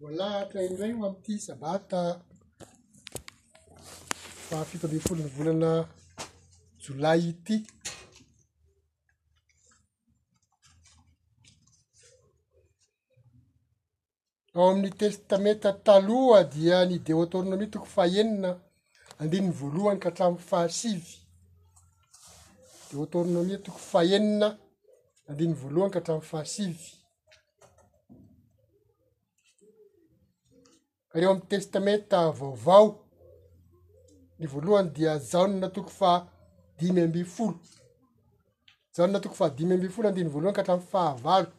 Voalahatra indray ho amin'ity sabata fahafito ambin'ny folon'ny volana jolay ity ao amin'ny testamenta taloha dia ny deotornomia toko fahenina andininy voalohany ka hatramin'ny fahasivy deotornomia toko fahenina andininy voalohany ka hatramin'ny fahasivy Eo amin'ny Testamenta Vaovao, ny voalohany dia Jaona toko faha dimy ambin'ny folo, Jaona toko faha dimy ambin'ny folo andininy voalohany ka hatramin'ny faha valo,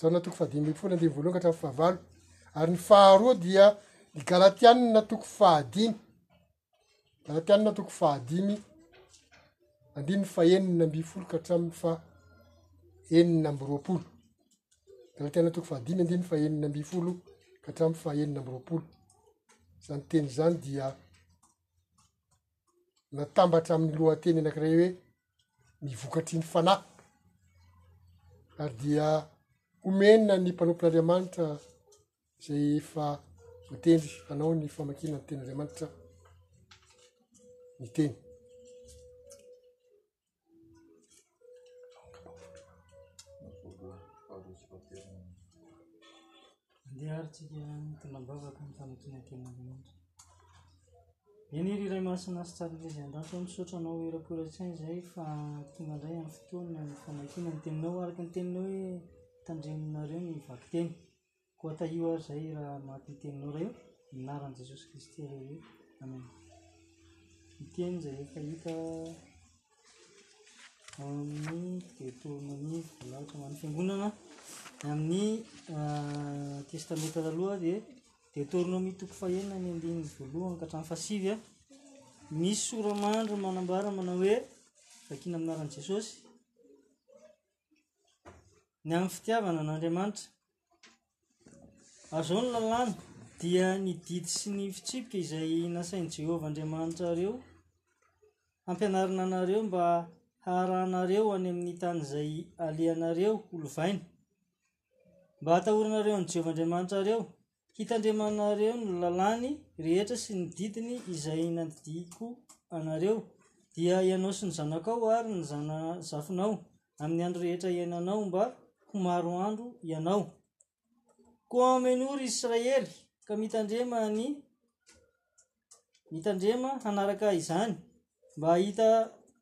Jaona toko faha dimy ambin'ny folo andininy voalohany ka hatramin'ny faha valo ary ny faharoa dia ny Galatiana toko faha dimy Galatiana toko fahadimy andininy fahenina amby folo ka hatramin'ny fa enina amby roapolo Galatiana toko fahadimy andininy fahenina amby folo ka hatramin'ny fa enina amby roapolo zany teny zany dia natambatra amin'ny lohateny anakiray hoe ny vokatry ny fanahy ary dia homena ny mpanompon'Andriamanitra izay efa voatendry hanao ny famakiana ny tenin'Andriamanitra ny teny. Andeharintsika mitondram-bavaka ny famakiana tenin'Andriamanitra. Eny ry Ray Masina sy Tsara Ilay Andafy, misaotra anao erakoratrany izay fa tonga indray amin'ny fotoana ny famakiana ny teninao araka ny teninao hoe tandreminareo ny vakiteny. Koa tahio ary izay raha maty ny teninao raha eo, ny anaran'i Jesosy Kristy ary eo. Amen. Miteny izay efa hita ao amin'ny Detornomia voalahatra amin'ny fiangonana amin'ny ah, testamenta taloha dia Detornomia toko fahenina ny andininy voalohany ka hatramin'ny fahasivy a. Misy soramandry manambara manao hoe vakina amin'ny anaran'i Jesosy. ny amin'ny fitiavana an'Andriamanitra. Ary izao ny lalàna dia ny didy sy ny fitsipika izay nasain'i Jehovah Andriamanitrareo hampianarina anareo mba haharahanareo any amin'ny tany izay alehanareo holovaina, mba hatahoranareo an'i Jehovah Andriamanitrareo, Hitandremanareo ny lalàny rehetra sy ny didiny izay nandidiako anareo, dia ianao sy ny zanakao ary ny zana-zafinao, amin'ny andro rehetra iainanao, mba ho maro andro ianao. Koa ameno ry Israely, ka mitandrema ny mitandrema hanaraka izany, mba hahita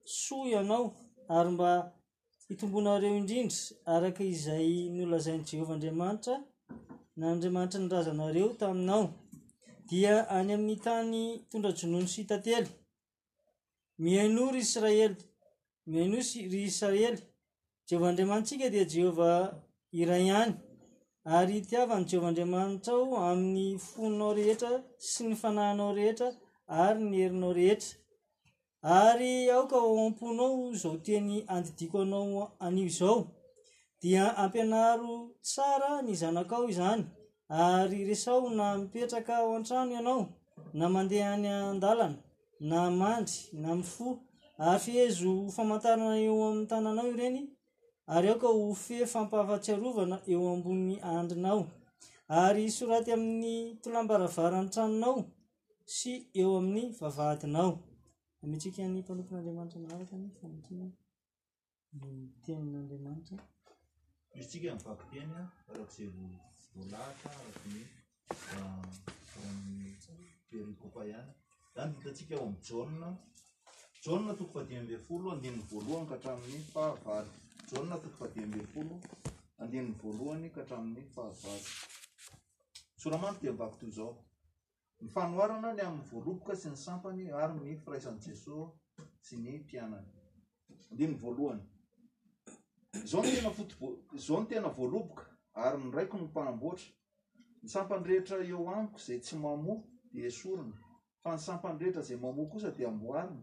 soa ianao, ary mba hitomboanareo indrindra, araka izay nolazain'i Jehovah Andriamanitra na Andriamanitry ny razanareo taminao, dia any amin'ny tany tondra-dronono sy tantely. Mihainoa ry Israely, mihainoa ry Israely, Jehovah Andriamanitsika dia Jehovah iray ihany, ary tiavan'i Jehovah Andriamanitrao amin'ny fonao rehetra sy ny fanahinao rehetra ary ny herinao rehetra. Ary aoka ao am-ponao izao teny andidiako anao anio izao, dia ampianaro tsara ny zanakao izany, ary resaho na mipetraka ao an-trano ianao, na mandeha any an-dalana, na mandry, na mifoha, ary fehezo ho famantarana eo amin'ny tananao ireny, ary aoka ho fe fampahafatsiarovana eo ambony andrinao, ary soraty amin'ny tolam-baravaran'ny tranonao, sy eo amin'ny vavahadinao. Ametrika ny mpanompon'Andriamanitra manaraka ny famintiana ny tenin'Andriamanitra. Isika ny vakiteny arak'izay voalahatra araky ny perikopa ihany. Zany hitantsika ao amin'ny Jaona, Jaona toko fahadimy ambin'ny folo andininy voalohany ka hatramin'ny fahavalo. Jaona toko fahadimy ambin'ny folo andininy voalohany ka hatramin'ny fahavalo. Soramandy dia mivakitoy izao. ny fanoharana ny amin'ny voaloboka sy ny sampany ary ny firaisan'i Jesoa sy ny mpianany. Andininy voalohany. Izao no tena foto izao no tena voaloboka ary ny raiko no mpahamboatra. Ny sampany rehetra eo amiko izay tsy mamoa dia esorina, fa ny sampany rehetra izay mamoa kosa dia amboarina,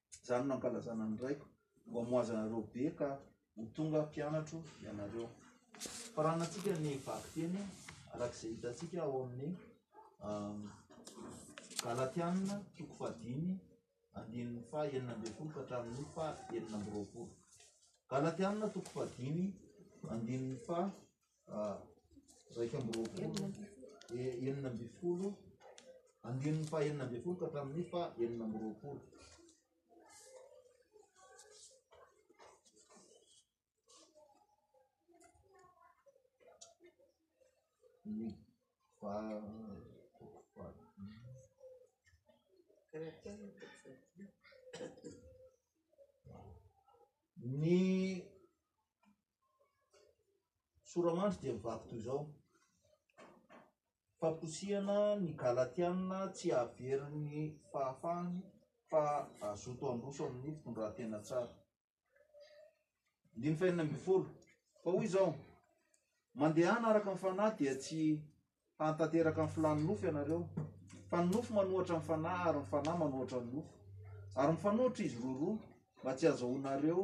Izany no ankalazana ny Raiko, ho amoazanareo be ka ho tonga mpianatro ianareo. Faranantsika ny vakiteny araka izay hitantsika ao amin'ny Galatiana toko fahadimy andininy faha enina ambin'ny folo ka hatramin'ny faha enina amby roapolo. Galatiana toko fahadimy andininy faha iraika amby roapolo, enina ambin'ny folo, andininy faha enina ambin'ny folo ka hatramin'ny faha enina amby roapolo. Ny faha ny Soramandry dia mivaky toy izao, Famposihana ny Galatiana tsy hahavery ny fahafahany fa hazoto handroso amin'ny fitondran-tena tsara. Andininy fahenina ambin'ny folo, Fa hoy izao, Mandehana araka ny fanahy dia tsy hahatanteraka ny filàn'ny nofo ianareo, fa ny nofo manohatra ny fanahy ary ny fanahy manohatra ny nofo, ary mifanohitra izy roa roa, mba tsy hahazahoanareo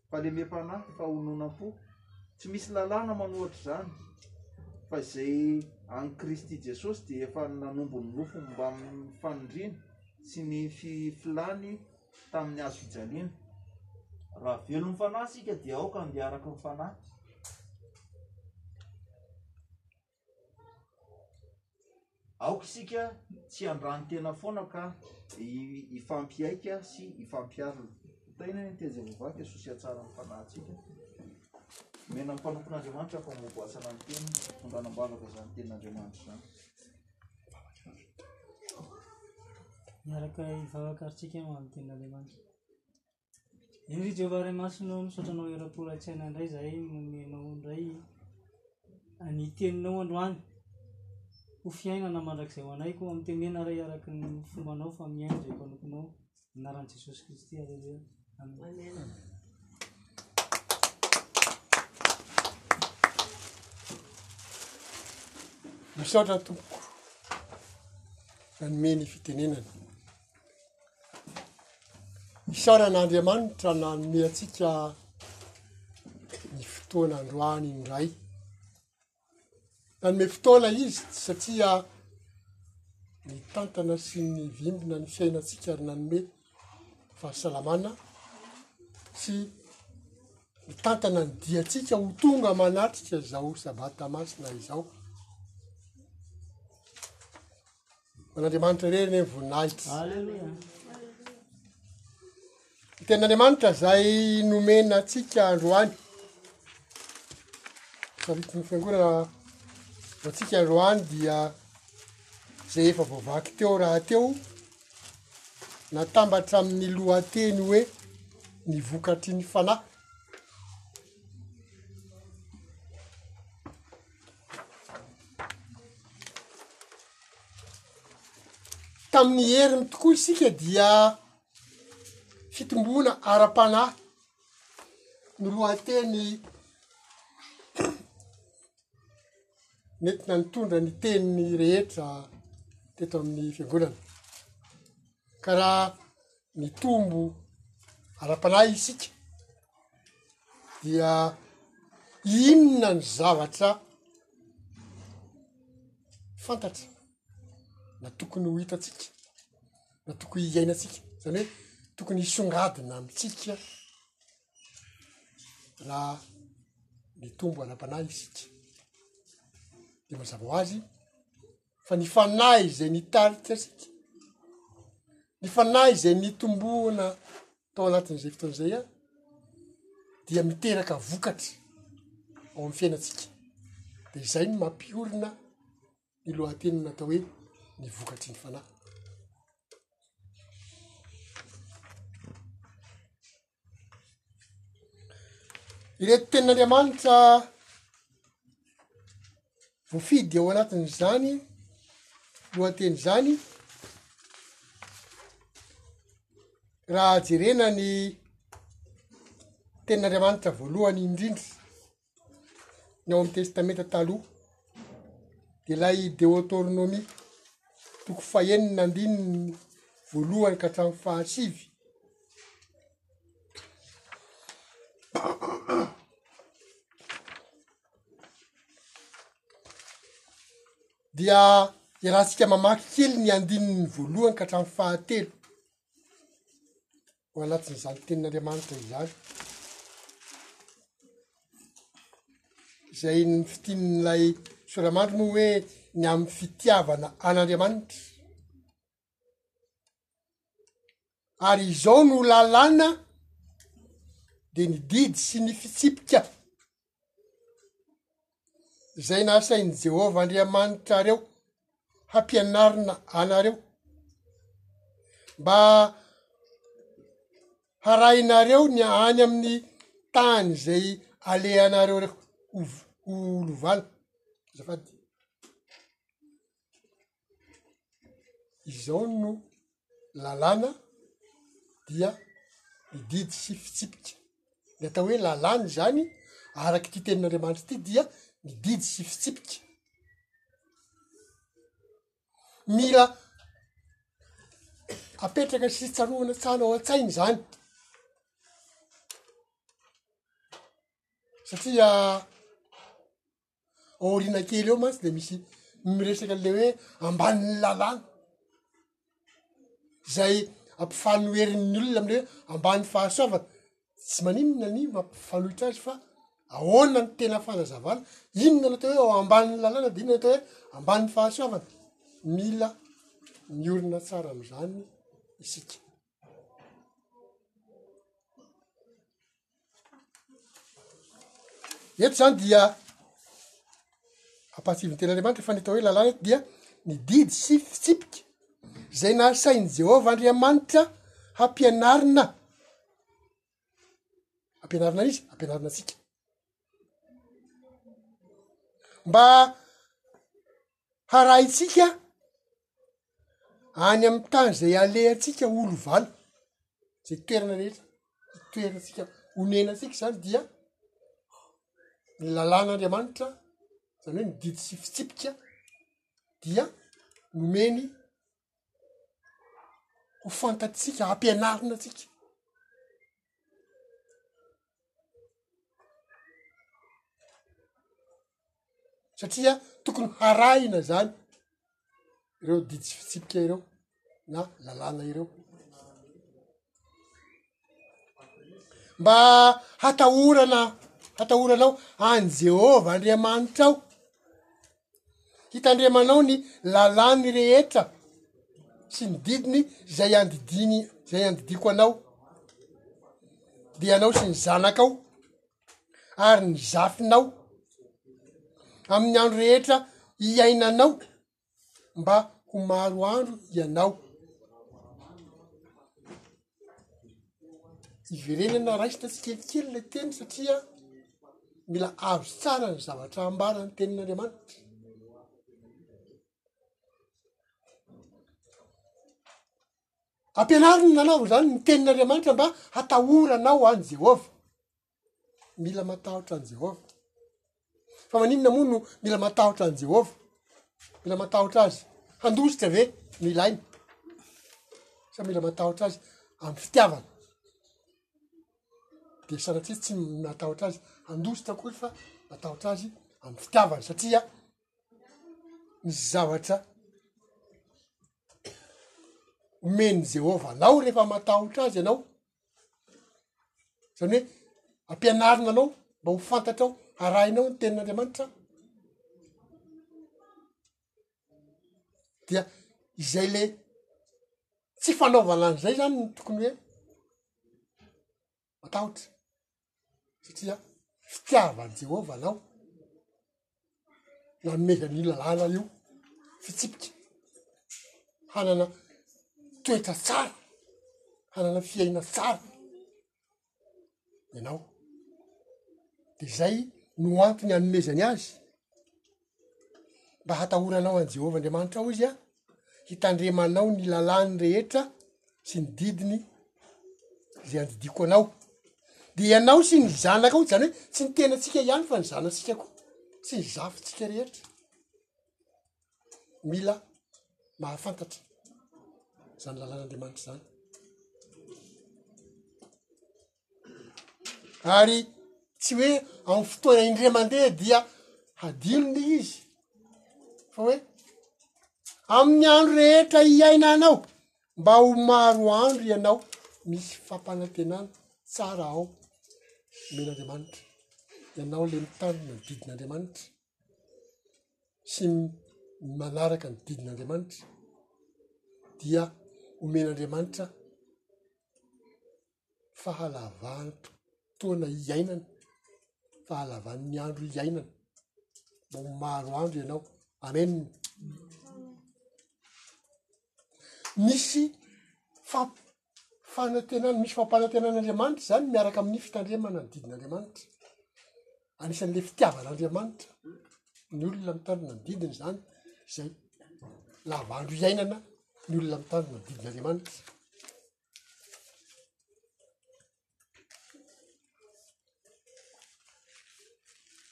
fahalemem-panahy, fahononam-po. Tsy misy lalàna manohitra izany, fa izay an'i Kristy Jesosy dia efa nanombo ny nofony mbamin'ny fanindriany sy ny filany tamin'ny hazo fijaliana. Raha velon'ny fanahy isika dia aoka handeha araka ny fanahy. Aoka isika tsy handranotena foana ka hifampihaika sy hifampiarina. Taina ny teny Jehovah dia soa sy hatsara ny fanahintsika. Omena ny mpanompon'Andriamanitra fa mamoasana ny teny, tondrana am-bavaka izany tenin'Andriamanitra izany. Miaraka hivavaka ary tsika amin'ny tenin'Andriamanitra. Ry Jehovah Ray Masina, misaotra Anao eram-po ary an-tsaina indray izahay manome Anao indray ny Teninao androany ho fiainana mandrakizay ho anay, koa amin'ny tenena Ray araka ny fombanao fa mihaino izay mpanomponao, anaran'i Jesosy Kristy, aleloia. Amen. Misaotra tompoko nanome ny fitenenana. Isaoran'Andriamanitra nanome antsika ny fotoana androany indray. Nanome fotoana izy satria nitantana sy nivimbina ny fiainantsika ary nanome fahasalamana sy nitantana ny diantsika ho tonga manatrika izao sabata masina izao. man'andriamanitra irery ne voninahitra ny ten'andriamanitra zay nomena atsika androany sariky ny fiangonana ho atsika androany dia zay efa voavaky teo raha teo natambatra amin'ny lohateny hoe ny vokatry ny fanahy Tamin'ny heriny tokoa isika dia fitomboana ara-panahy no lohateny nentina nitondra ny teniny rehetra teto amin'ny fiangonana ka raha mitombo ara-panahy isika dia inona ny zavatra fantatra na tokony ho hitantsika na tokony hiainantsika zany hoe tokony hisongadina amintsika raha mitombo ara-panahy isika de mazava hoazy fa ny fanahy izay nitarika antsika, ny fanahy izay nitomboana tao anatin'izay fotoana izay an, dia miteraka vokatry ao amin'ny fiainantsika, de izay no mampiorina ny lohateny natao hoe ny vokatry ny fanahy. Ireto tenin'Andriamanitra voafidy ao anatin'izany lohateny izany raha jerena ny tenin'Andriamanitra voalohany indrindra. ny ao amin'ny Testamenta Taloha, dia ilay Deotornomia, toko fahenina andininy voalohany ka hatramin'ny fahasivy. Dia iarahantsika mamaky kely ny andininy voalohany ka hatramin'ny fahatelo. ho anatsin'izany tenin'Andriamanitra izany, izay ny fitian'ilay soramandry moa hoe ny amin'ny fitiavana an'Andriamanitra, ary izao no lalàna dia ny didy sy ny fitsipika izay nasain'i Jehovah Andriamanitrareo hampianarina anareo, mba harahinareo ny any amin'ny tany izay alehanareo reo ho lovana, azafady. izao no lalàna dia ny didy sy fitsipika ny atao hoe lalàna izany araky ity tenin'andriamanitra ity dia ny didy sy fitsipika mila apetraka sy tsaroana tsara ao an-tsaina izany satria ao aoriana kely eo mantsy de misy miresaka an'le hoe ambanin'ny lalàna zay ampifanoherin'ny olona amle hoe ambany fahasoavana tsy maninona ny mampifanohitra azy fa ahoana ny tena fanazavana inona ny atao hoe ao ambanin'ny lalàna de inona ny atao hoe ambanin'ny fahasoavana mila miorina tsara am'zany isika eto zany dia ampahatsiavin'ny tenan'andriamanitra fa ny atao hoe lalàna eto dia ny didy sy fitsipika zay nasain'i jehovah andriamanitra hampianarina ampianarina izy ampianarina atsika mba harahintsika any amin'ny tany izay alehantsika ho lovana, izay toerana rehetra itoerantsika onenantsika izany dia ny lalàn'Andriamanitra, izany hoe ny didy sy fitsipika dia nomeny. ho fantatsika, hampianarina antsika. Satria tokony harahina zany ireo didy sy fitsipika ireo na lalàna ireo. Mba hatahorana, hatahoranao any Jehovah Andriamanitrao hitandremanao ny lalàny rehetra sy ny didiny zay andidiny zay andidiko anao de anao sy ny zanakao ary ny zafinao amin'ny andro rehetra iainanao mba ho maro andro ianao hiverenana raisina tsikelikely ilay teny satria mila azo tsara ny zavatra ambara ny tenin'andriamanitra ampianariny nanao zany ny tenin'andriamanitra mba hatahoranao any jehovah mila matahotra an'i Jehovah. Fa maninona moa no mila matahotra an'i Jehovah? Mila matahotra azy handositra ve no ilaina? Sa mila matahotra azy amin'ny fitiavana? Dia sanatria tsy matahotra azy handositra akory fa matahotra azy amin'ny fitiavana satria ny zavatra omen'i Jehovah anao rehefa matahotra azy ianao zany hoe ampianarina anao mba ho fantatrao arahinao ny tenin'andriamanitra dia izay le tsy fanaovana an'izay zany ny tokony hoe matahotra satria fitiavan'i Jehovah anao no hanomezany io lalàna io fitsipika hanana toetra tsara, hanana fiaina tsara ianao. De zay no antony anomezany azy. mba hatahoranao an'i Jehovah Andriamanitrao izy an, hitandremanao ny lalàny rehetra sy ny didiny izay andidiako anao. Dia ianao sy ny zanakao, zany hoe tsy ny tenantsika ihany fa ny zanatsika koa, sy ny zafintsika rehetra. Mila mahafantatra zany lalàn'Andriamanitra zany. ary tsy hoe amy fotoana indre mandeha dia hadino le izy fa hoe amin'ny andro rehetra hiaina anao mba ho maro andro ianao misy fampanantenana tsara ao men'andriamanitra ianao le mitano na didin'andriamanitra sy manaraka ny didin'andriamanitra dia homen'andriamanitra fahalavan-taona iainana, fahalavan'ny andro iainana, mba ho maro andro ianao. Amen. Misy famp- fanantenana, misy fampanantenan'Andriamanitra izany miaraka amin'ny fitandremana ny didin'Andriamanitra. Anisan'ilay fitiavan'Andriamanitra ny olona mitandrina ny didiny izany, izay lava andro iainana ny olona mitandrina ny didin'Andriamanitra.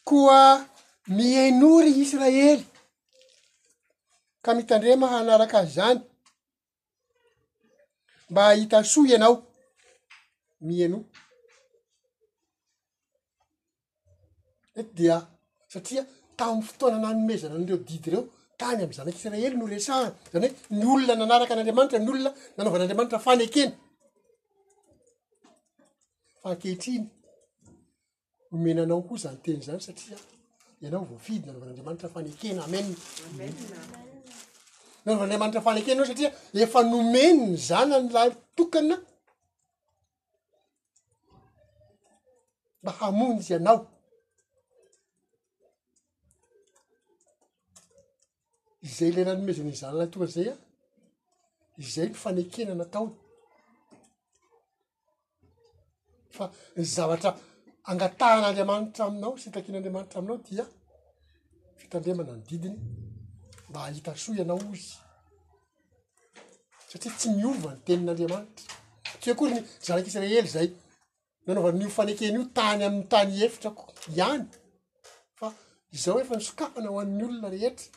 Koa mihainoa, ry Israely, ka mitandrema hanaraka azy izany, mba hahita soa ianao, mihainoa. Eto dia satria tamin'ny fotoana nanomezana an'ireo didy ireo tany amin'ny zanak'isiraely no resahana, izany hoe ny olona nanaraka an'Andriamanitra, ny olona nanaovan'Andriamanitra fanekena. Fa ankehitriny, omena anao koa izany teny izany satria ianao voafidy nanaovan'Andriamanitra fanekena. Amena. Nanaovan'Andriamanitra fanekena ianao satria efa nomeny ny zanany lahiny tokana. mba hamonjy anao izay ilay nanomezan'ny zanany tonga zay a izay no fanekena nataony fa ny zavatra angatahan'andriamanitra aminao sy takian'andriamanitra aminao dia fitandremana ny didiny mba hahita soa ianao ozy satria tsy miova ny tenin'Andriamanitra. Tsy hoe koa ny zanak' Israely zay nanaovan'io fanekena io tany amin'ny tany efitrako ihany fa izao efa nisokafana ho an'ny olona rehetra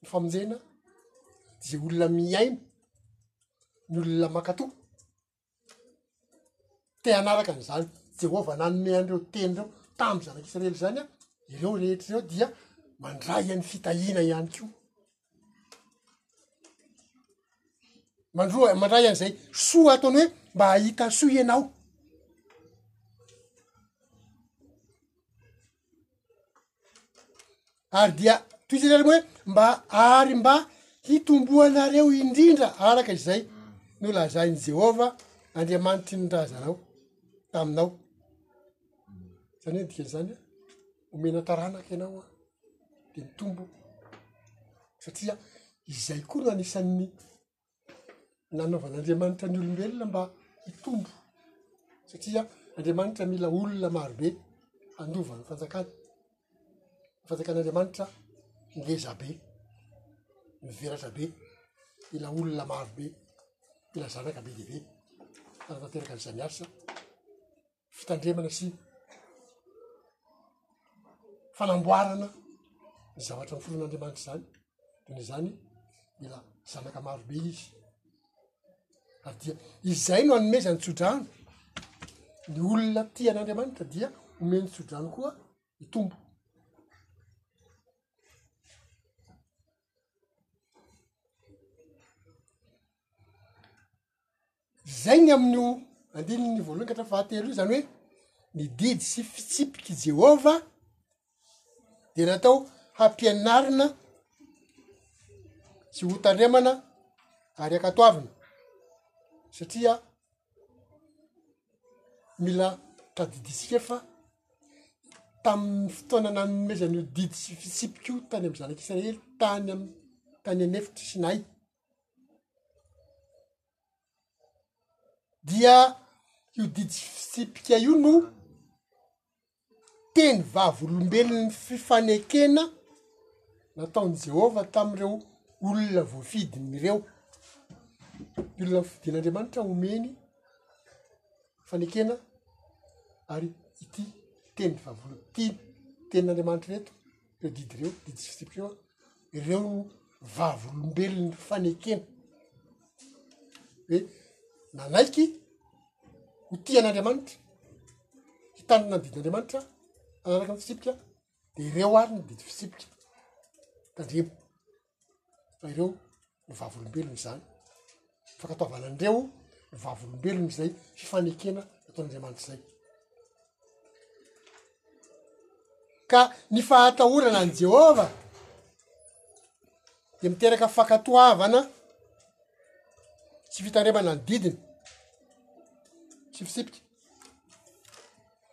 ny famonjena ze olona miaina ny olona makatoa. te hanaraka an'izany Jehovah nanome an'ireo teny ireo tamin'ny Zanaka Isiraely izany an, ireo rehetra ireo dia mandray an'ny fitahiana ihany koa. Mandroa- mandray an'izay soa ataony hoe mba hahita soa ianao. ary dia tohizany ary moa hoe mba ary mba hitomboanareo indrindra araka izay no lazain'i jehovah andriamanitry ny razanao taminao zany hoe dika zany a omena taranaka ianao a de mitombo satria izay koa no anisan'ny nanaovan'Andriamanitra ny olombelona mba hitombo satria Andriamanitra mila olona marobe handova ny fanjakany, ny fanjakan'Andriamanitra ngeza be, mivelatra be, mila olona marobe, mila zanaka be dia be, hanatanteraka an'izany asa. fitandremana sy fanamboarana ny zavatra nyforon'andriamanitra izany tena izany mila zanaka marobe izy ary dia izay no anomezany tsodrano ny olona ti an'andriamanitra dia omeny tsodrano koa ny tombo Izay ny amin'io andininy voalohany ka hatramin'ny fahatelo io, izany hoe ny didy sy fitsipik'i Jehovah dia natao hampianarina sy hotandremana ary hankatoavina satria mila tadidintsika fa tamin'ny fotoana nanomezana io didy sy fitsipika io tany amin'ny zanak'isiraely tany amy tany an'efitra sinay. dia io didy sy fitsipika io no teny vavolombelon'ny fifanekena nataon'i Jehovah tamin'ireo olona voafidiny ireo, ny olona fidin'Andriamanitra omeny fanekena ary ity teny vavolo- ity tenin'Andriamanitra ireto. reo didy reo didy sy fitsipika eo an reo vavolombelony fanekena hoe nanaiky ho tia an'andriamanitra hitanina ny didin'andriamanitra anaraka ny fitsipika de reo ary ny didy fitsipika tandremo fa ireo no vavolombelony izany fankatoavana an'ireo ny vavolombelony izay fifanekena ataon'andriamanitra izay ka ny fahatahorana any jehovah de miteraka fankatoavana tsy fitaremana ny didiny tsifitsipika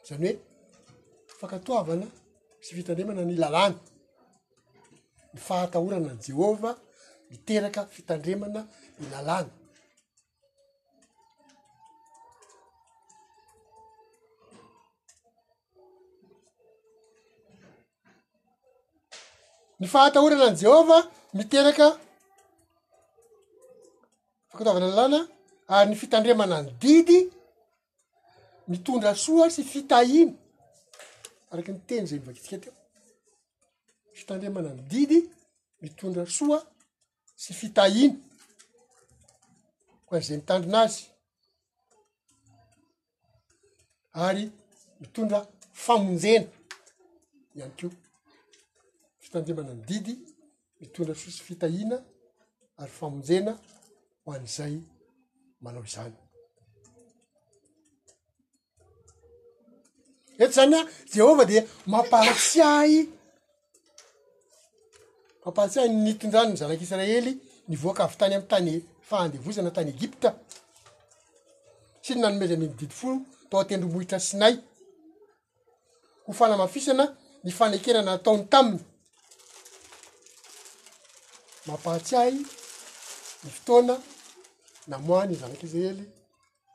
zany hoe fankatoavana sy fitandremana ny lalàny ny fahatahorana an'i Jehovah miteraka fitandremana ny lalàny. Ny fahatahorana an'i Jehovah miteraka fankatoavana ny lalàna ary ny fitandremana ny didy mitondra soa sy fitahiana, araka ny teny izay novakintsika teo. fitandremana ny didy mitondra soa sy fitahiana ko izay mitandrina azy ary mitondra famonjena ihany ko fitandremana ny didy mitondra soa sy fitahiana ary famonjena ho an'izay manao izany Eto zany a Jehovah dia mampahatsiahy mampahatsiahy ny nitondrany ny zanak' Israely nivoaka avy tany amy tany fahandevozana tany Egypta sy ny nanomezany ny didy folo tao an-tendrombohitra Sinay ho fanamafisana ny fanekena nataony taminy mampahatsiahy ny fotoana namoahany ny zanak' Israely.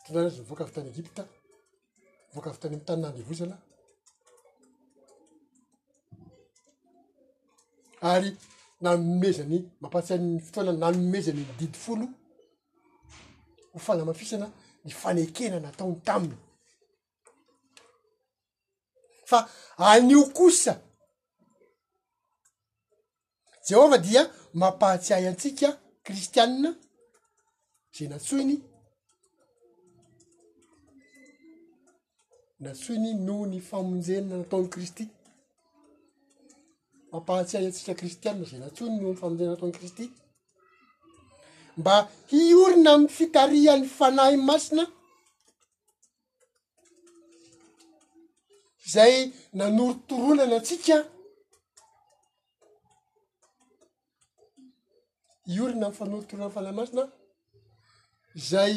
Hitanareo izy nivoaka avy tany Egypta, nivoaka avy tany amin'ny tany nandevozana. Ary nanomezany, mampahatsiahy ny fotoana nanomezany ny didy folo ho fanamafisana ny fanekena nataony taminy. fa anio kosa jehovah dia mampahatsiahy antsika kristianina zay natsoiny natsoiny noho ny famonjena nataon'i kristy mampahatsiahy antsika kristianina zay natsoiny noho ny famonjena nataon'i kristy mba hiorina amy fitarihan'ny fanahy masina izay nanorotoronana antsika hiorina amy fanorotoroan'ny Fanahy Masina aho izay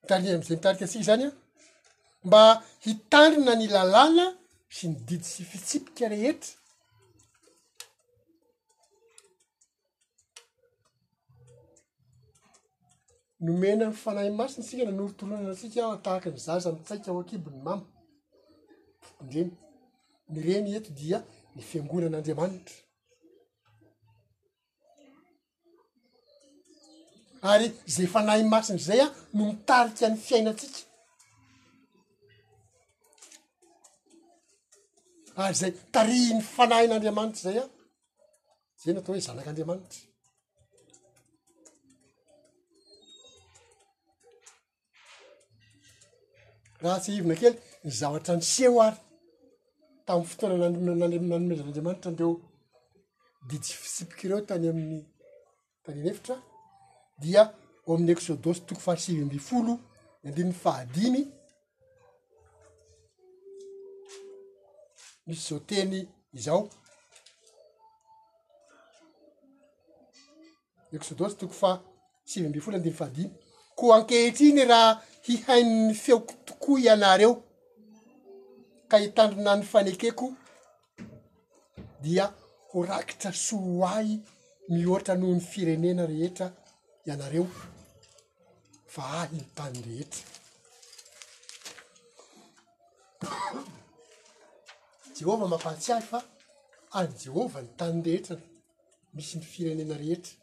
mitarika an'izay mitarika antsika zany an, mba hitandrina ny lalàna sy ny didy sy fitsipika rehetra. Nomena ny Fanahy Masina isika nanorotoroana antsika tahaka ny zaza mitsaika ao an-kibon'ny mama. Reny, ny reny eto dia ny fiangonan'Andriamanitra. Ary izay Fanahy Masina izay a no mitarika ny fiainantsika. Ary izay tarihin'ny Fanahin'Andriamanitra izay a. zay no atao hoe zanak'andriamanitra raha tsy hivina kely ny zavatra niseho ary tamy fotoana nanomezan'andriamanitra ndreo ditsy fitsipika ireo tany amin'ny tany anefitra dia o amin'ny exodosy toko fahasivy amby folo ny andininy fahadimy misy izao teny izao eksodosy toko faha sivy ambin'ny folo andininy fahadimy ko ankehitriny raha hihainon'ny feoko tokoa ianareo ka hitandrina ny fanekeko dia ho rakitra soa ho ahy mihoatra noho ny firenena rehetra ianareo fa ahy ny tany rehetra. Jehovah mampahatsiahy fa an'i Jehovah ny tany rehetra misy ny firenena rehetra.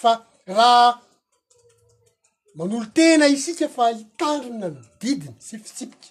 Fa raha manolo-tena isika fa hitandrina ny didiny sy fitsipika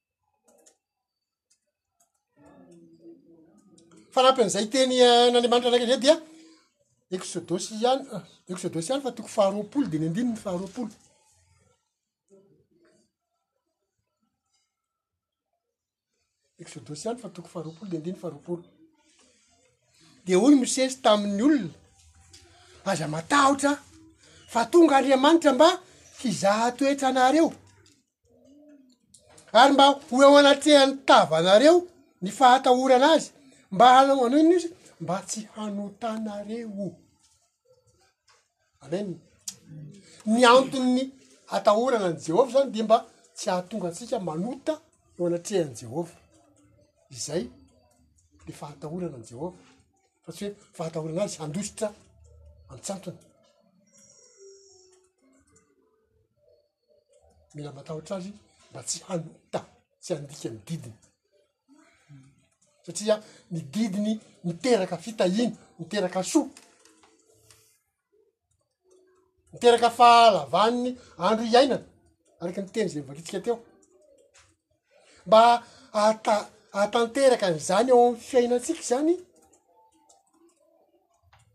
fanampy an'izay teny an'andriamanitra andraikitra zay dia eksodosy ihany eksodosy ihany fa toko faharoapolo diny andininy faharoapolo eksodosy ihany fa toko faharoapolo de andininy faharoapolo de hoy mosesy tamin'ny olona aza matahotra fa tonga andriamanitra mba hizaha toetra anareo ary mba ho eo anatrehan'ny tavanareo ny fahatahorana azy mba hanao ano inona izy mba tsy hanotanareo amen ny anton'ny hatahorana any jehovah zany de mba tsy hahatonga antsika manota ho anatrehan' jehovah izay de fahatahorana any jehovah fa tsy hoe fahatahorana azy handositra antsantony mila matahotra azy mba tsy hanota tsy handika ny didiny satria ny didiny miteraka fitahiana miteraka soa miteraka fahalavanny andro iainana araka ny teny zay mivakintsika teo mba ahata- ahatanteraka an'izany eo amin'ny fiainantsika zany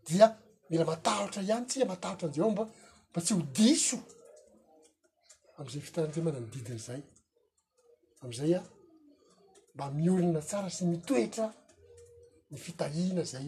dia mila matahotra ihany tsika matahotra an'i jehovah mba mba tsy ho diso am'izay fitandremana ny didiny zay am'izay a mba miorina tsara sy mitoetra ny fitahiana zay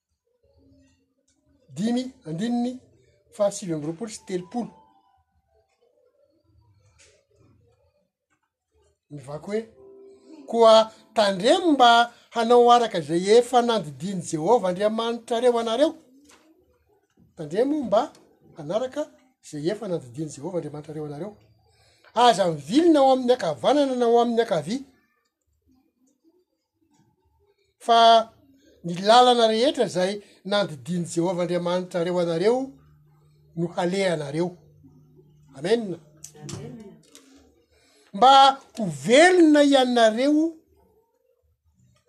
dimy andininy fahasivy amby roapolo sy telopolo mivaky hoe koa tandremo mba hanao araka izay efa nandidian'i Jehovah Andriamanitrareo anareo, tandremo mba hanaraka izay efa nandidian'i Jehovah Andriamanitrareo anareo, aza mivilona ao amin'ny ankavanana na ao amin'ny ankavia. fa ny lalana rehetra izay nandidian'i Jehovah Andriamanitrareo anareo no halehanareo. Amena. Mba ho velona ianareo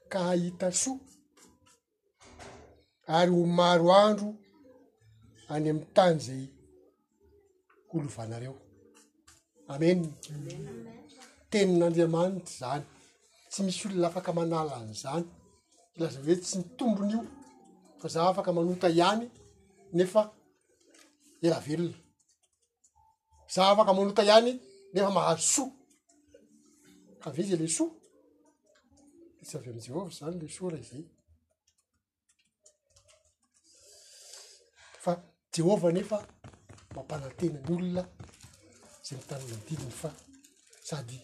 ka hahita soa. ary ho maro andro any amin'ny tany izay ho lovanareo amen tenin'andriamanitra izany tsy misy olona afaka manala an'izany laza hoe tsy mitombony io fa za afaka manota ihany nefa ela velona za afaka manota ihany nefa mahazo soa ka ve zay le soa de tsy avy am jehovah zany le soa ra izay fa jehovah nefa mampanantena ny olona zay mitandrina ny didiny fa sady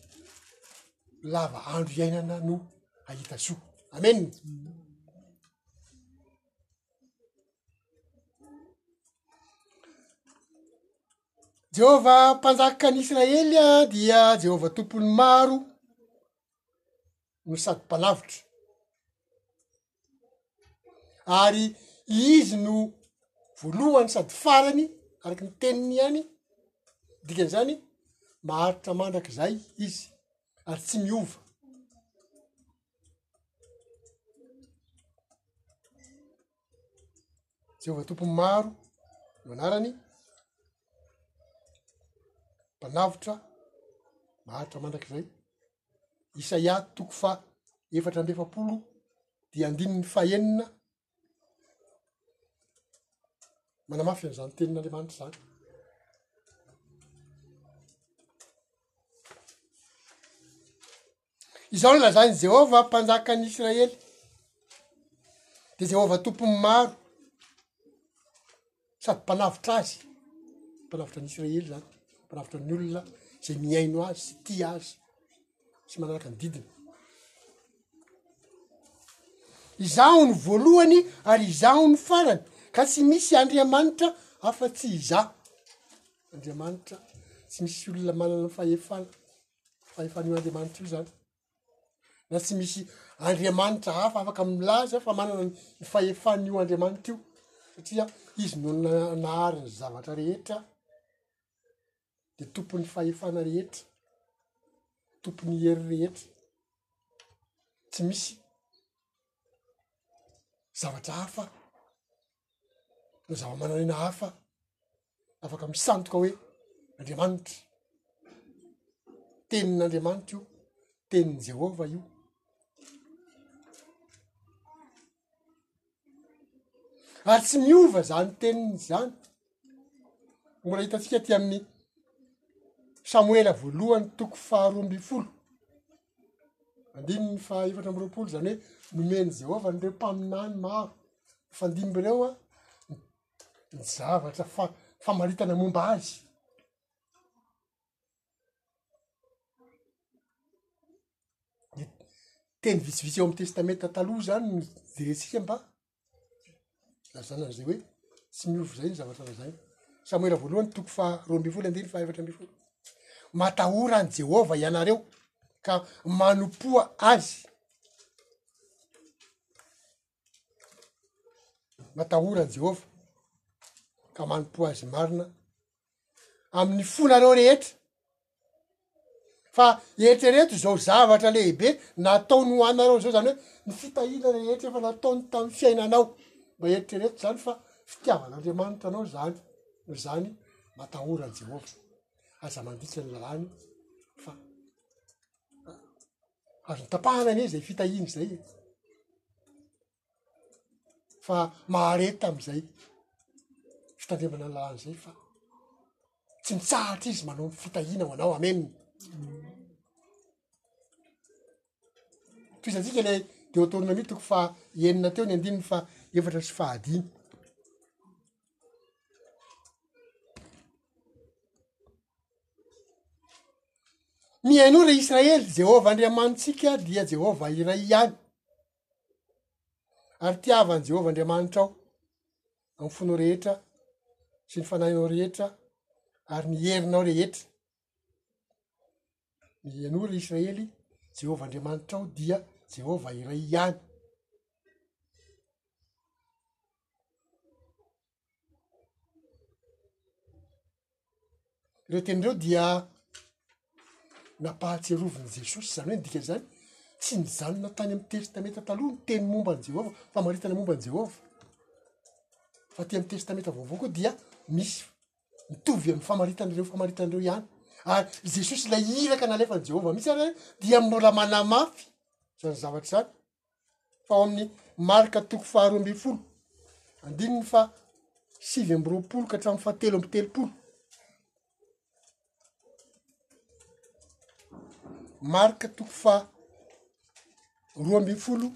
lava andro iainana no hahita soa amena Jehovah mpanjaka ny Israely dia Jehovah tompon'ny maro no sady mpanavotra ary izy no voalohany sady farany araka ny teniny ihany dikan'izany maharitra mandrakizay izy. ary tsy miova jehovah tompo maro no anarany mpanavotra maharitra mandrakizay isaia toko fa efatra amby efapolo dia andininy fahenina manamafy an'izany tenin'Andriamanitra izany izao no lazain'i Jehovah mpanjakan'i Israely dia Jehovah tompon'ny maro. sady mpanavotra azy mpanavotra ny israely zany mpanavotra ny olona zay mihaino azy sy ti azy sy manaraka ny didiny izaho ny voalohany ary izaho ny farany ka tsy misy andriamanitra afa-tsy izaho andriamanitra tsy misy olona manana fahefana fahefan'io andriamanitra io zany na tsy misy andriamanitra hafa afaka milaza fa manana ny fahefan'io andriamanitra io satria izy no nahary ny zavatra rehetra de tompon'ny fahefana rehetra tompon'ny hery rehetra tsy misy zavatra hafa na zava-manan'aina hafa afaka misandoka hoe andriamanitra tenin'andriamanitra io tenin'i jehovah io ary tsy miova zany teniny zany Mbola hitantsika aty amin'ny Samoela voalohany toko faharoa ambin'ny folo, andininy fahaefatra amby roapolo, izany hoe nomen'i Jehovah an'ireo mpaminany maro nifandimby ireo ny zavatra fa- famaritana momba azy. Ny teny vitsivitsy ao amin'ny Testamenta Taloha izany no jerentsika mba Lazana an'izay hoe tsy miova izay ny zavatra lazaina. Samoela voalohany toko faha roa ambin'ny folo andininy faha efatra ambin'ny folo. Matahora an'i Jehovah ianareo ka manompoa azy. Matahora an'i Jehovah ka manompoa azy marina. amin'ny fonareo rehetra fa eritrereto izao zavatra lehibe nataony ho anareo zao zany hoe ny fitahiana rehetra efa nataony tamin'ny fiainanao mba eritrereto zany fa fitiavan'andriamanitra anao zany noho izany matahora an'i jehovah aza mandika ny lalàny fa azony tapahana anie zay fitahiany zay e fa mahareta am'izay fitandremana ny lalàna zay fa tsy mitsahatra izy manao ny fitahiana ho anao amena toiza antsika le deotorina mi toko fa enina teo ny andininy fa efatra sy fahadiny mihainoa re israely jehovah andriamanitsika dia jehovah iray ihany ary tiava an'i Jehovah Andriamanitrao amin'ny fonao rehetra sy ny fanahinao rehetra ary ny herinao rehetra. Ianao ry Israely, Jehovah Andriamanitrao dia Jehovah iray ihany. Ireo teny ireo dia nampahatsiarovin'i Jesosy, izany hoe ny dikan'izany, tsy nijanona tany amin'ny Testamenta Taloha ny teny momba an'i Jehovah, famaritana momba an'i Jehovah. Fa aty amin'ny Testamenta Vaovao koa dia misy mitovy amin'ny famaritana ireo famaritana ireo ihany. Ary i Jesosy ilay iraka nalefan'i Jehovah mihitsy ary dia mbola manamafy izany zavatra izany fa ao amin'ny Marka toko faharoa ambin'ny folo andininy fa sivy amby roapolo ka hatramin'ny fa telo amby telopolo Marka toko fa roa ambin'ny folo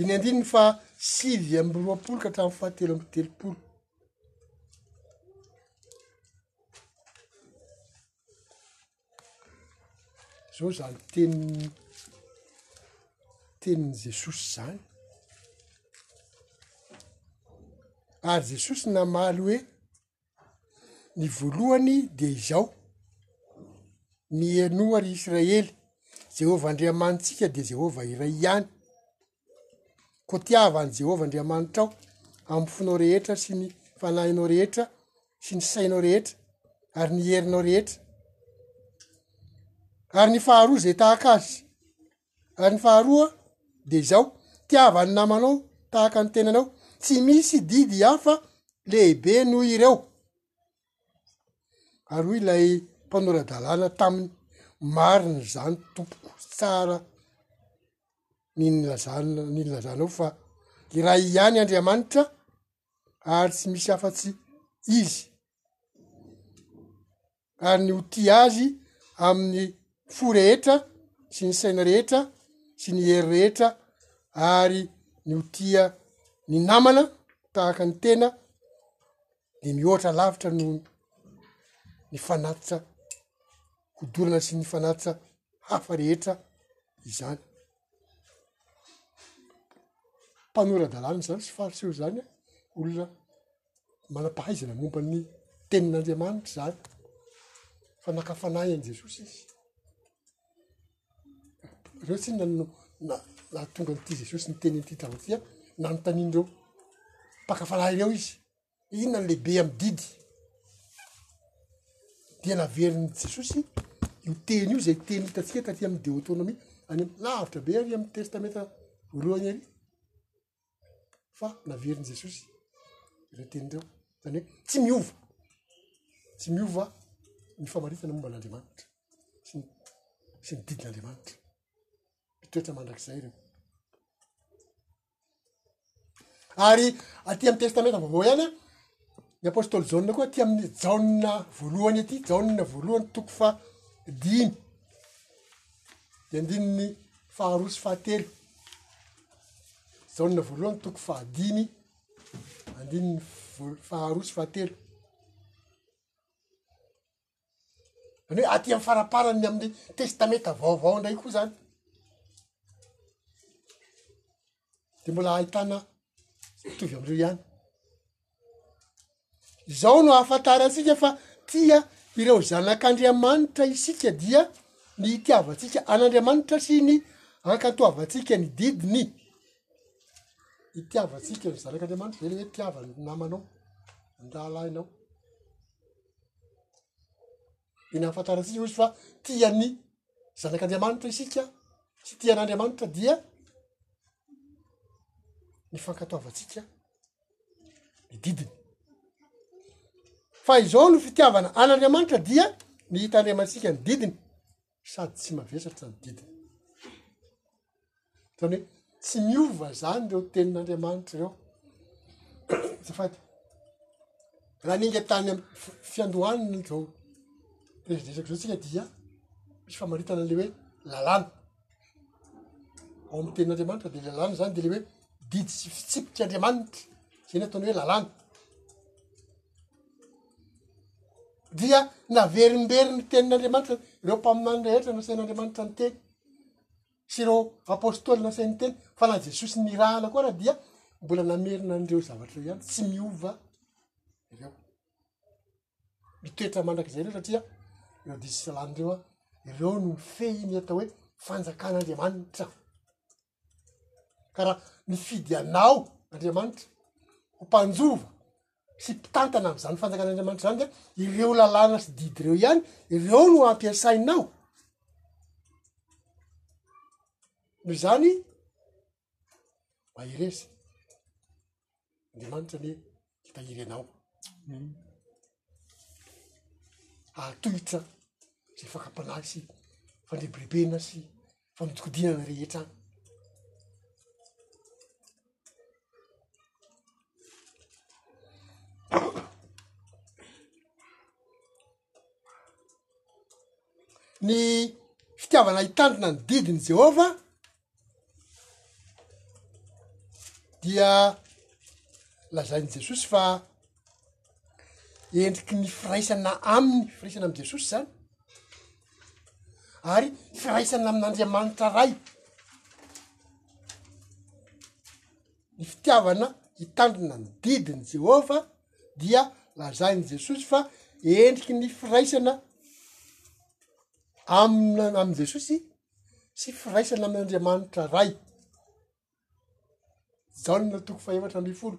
Dimy ambin'ny fahasivy amby roapolo ka hatramin'ny fahatelo amby telopolo. zao zany teniny teniny jesosy zany ary jesosy namaly hoe ny voalohany de izao ny henoa ry israely jehovah andriamanitsika de jehovah iray ihany Koa tiava an'i Jehovah Andriamanitrao amin'ny fonao rehetra sy ny fanahinao rehetra sy ny sainao rehetra ary ny herinao rehetra. Ary ny faharoa izay tahaka azy. Ary ny faharoa dia izao, tiava ny namanao tahaka ny tenanao. Tsy misy didy hafa lehibe noho ireo. ary hoy ilay mpanora-dalàna taminy, marina izany tompoko, tsara ny nilazana, ny nilazanao fa iray ihany Andriamanitra ary tsy misy afa-tsy Izy, ary ny ho tia Azy amin'ny fo rehetra sy ny saina rehetra sy ny hery rehetra ary ny ho tia ny namana tahaka ny tena, de mihoatra lavitra noho ny fanatitra kodorana sy ny fanatitra hafa rehetra izany mpanora-dalàna zany sy fariseho zany an olona manam-pahaizana momba ny tenin'andriamanitra zany fa naka fanahy an'i jesosy izy Ireo tsy inona no nahatonga an'ity Jesosy niteny an'ity drama ity an, nanontanian'ireo mpaka fanahy ireo izy, inona no lehibe amin'ny didy? Dia naverin'i Jesosy io teny io izay teny hitantsika taty amin'ny deotonomia, any amin'ny lavitra be ary amin'ny testamenta voalohany ary. Fa naverin'i Jesosy ireo teny ireo. Izany hoe tsy miova. Tsy miova ny famaritana momba an'Andriamanitra sy ny sy ny didin'Andriamanitra. Mitoetra mandrakizay ireo. Ary aty amin'ny testamenta vaovao ihany a. Ny apostoly Jaona koa aty amin'ny Jaona voalohany aty, Jaona voalohany toko fa dimy de andininy faharoa sy fahatelo, Jaona voalohany toko fa dimy andininy faharoa sy fahatelo. zany hoe aty amy faraparanny aminy testamenta vaovao ndray koa zany de mbola ahitana mitovy amreo ihany zao no ahafantarantsika fa tia ireo zanak'andriamanitra isika dia ny itiavantsika an'andriamanitra sy ny ankantoavantsika ny didiny itiavantsika ny zanak'andriamanitra zay le hoe tiavany namanao ny rahalahinao Mila hahafantarantsika ozy fa tia ny zanak'Andriamanitra isika sy tia an'Andriamanitra dia ny fankatoavantsika ny didiny fa izao no fitiavana an'Andriamanitra dia ny hita andriamantsika ny didiny sady tsy mavesatra ny didiny. Zany hoe tsy miova zany reo tenin'Andriamanitra reo. Azafady. Raha ny inga tany amin'ny fiandohan'ny zao resadresaka zao tsika dia misy famaritana an'le hoe lalàna. Ao amin'ny tenin'Andriamanitra de lalàna zany de le hoe didy sy fitsipik'Andriamanitra. Zay ny ataony hoe lalàna. dia naverimberiny ny tenin'Andriamanitra ireo mpaminany rehetra nasain'Andriamanitra niteny sy ireo apôstôly nasainy niteny fa na Jesosy nirahana koa ary dia mbola namerina an'ireo zavatra ireo ihany tsy miova ireo mitoetra mandrakizay ireo satria ireo diso salany ireo an ireo no fehiny atao hoe fanjakan'Andriamanitra ka raha mifidy anao Andriamanitra ho mpanjova sy mpitantana am'zany fanjakan'Andriamanitra zany dia ireo lalàna sy didy ireo ihany ireo no ampiasainao noho izany mahereza. Andriamanitra anie hitahiry anao hahatohitra izay fakam-panahy sy fandrebirebena sy fanodikodinana rehetra any ny fitiavana hitandrina ny didin'i Jehovah dia lazain'i Jesosy fa endriky ny firaisana aminy, firaisana amin'i Jesosy zany ary firaisana amin'Andriamanitra Ray. ny fitiavana hitandrina ny didin'i Jehovah, dia lazain'i Jesosy fa endriky ny firaisana amina- amin'i Jesosy sy firaisana amin'Andriamanitra Ray. Jaona toko fahefatra ambin'ny folo.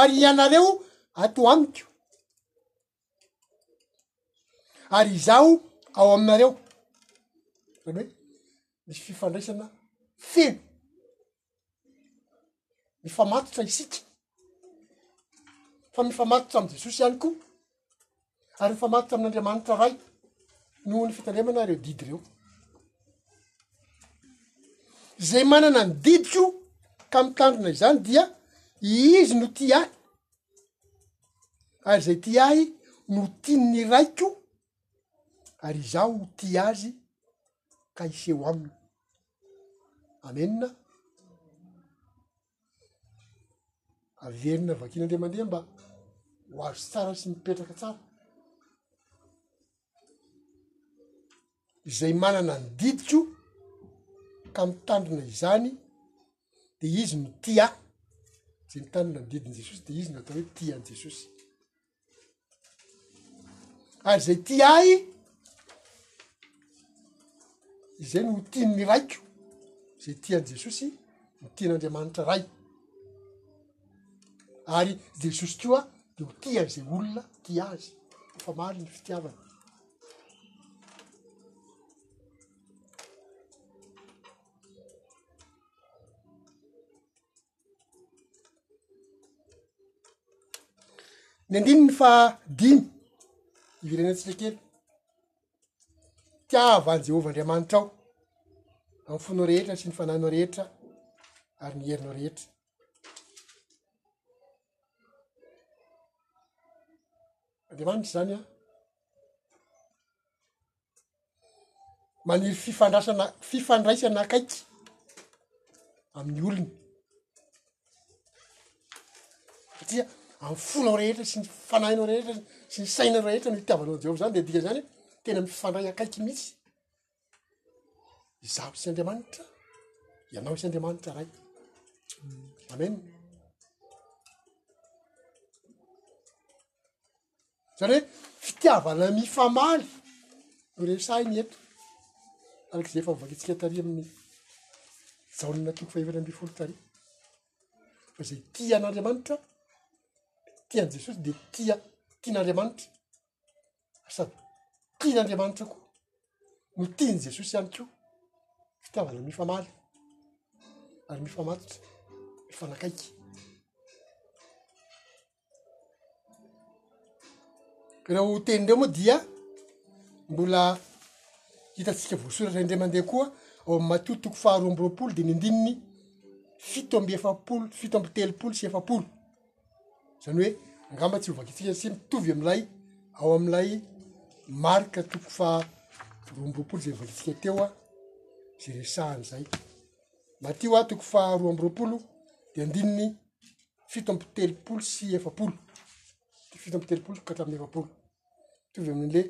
ary ianareo ato amiko ary izaho ao aminareo zany hoe misy fifandraisana feno mifamatotra isika fa mifamatotra am'i jesosy ihany koa ary mifamatotra amin'Andriamanitra Ray noho ny fitandremana ireo didy ireo. Izay manana ny didiko ka mitandrina izany dia izy no tia ahy, ary izay tia ahy no tian'ny Raiko, ary izaho ho tia azy ka hiseho aminy. Amena. averina vakiana indray mandeha mba ho azo tsara sy mipetraka tsara izay manana ny didiko ka mitandrina izany de izy no tia zay mitandrina ny didin'i jesosy de izy no atao hoe tia an'i jesosy ary zay ty ahy izay no ho tian'ny raiko zay ti any jesosy no tian'andriamanitra ray ary jesosy koa de ho ti any zay olona ti azy efa maro ny fitiavana Ny andininy faha dimy, iverenantsika kely, tiava an'i Jehovah Andriamanitrao amin'ny fonao rehetra sy ny fanahinao rehetra ary ny herinao rehetra. Andriamanitra izany an. maniry fifandraisana fifandraisana akaiky amin'ny olony satria amin'ny fonao rehetra sy ny fanahinao rehetra sy ny sainao rehetra no itiavanao an'i Jehovah izany dia dika izany hoe tena mifandray akaiky mihitsy izaho sy Andriamanitra, ianao sy Andriamanitra Ray. Amena. zany hoe fitiavana mifamaly no resahiny eto araka izay efa novakintsika tary amin'ny jaona toko fahefatra ambin'ny folo tary fa zay tia an'andriamanitra tian'i jesosy de tia tian'andriamanitra sady tian'andriamanitra koa no tiany jesosy ihany ko fitiavana mifamaly ary mifamatotra mifanakaiky Ireo teny ireo moa dia mbola hitantsika voasoratra indray mandeha koa ao amin'i Matio toko faharoa amby roapolo dimy ambininy fito amby efapolo fito amby telopolo sy efapolo, izany hoe angamba tsy ho vakintsika satria mitovy amin'ilay ao amin'ilay Marka toko faharoa amby roapolo izay novakintsika teo izay resahana izay. Matio aho toko faharoa amby roapolo dia andininy. fito amby telopolo sy efapolo, fito amby telopolo ka hatramin'ny efapolo. Mitovy amin'ilay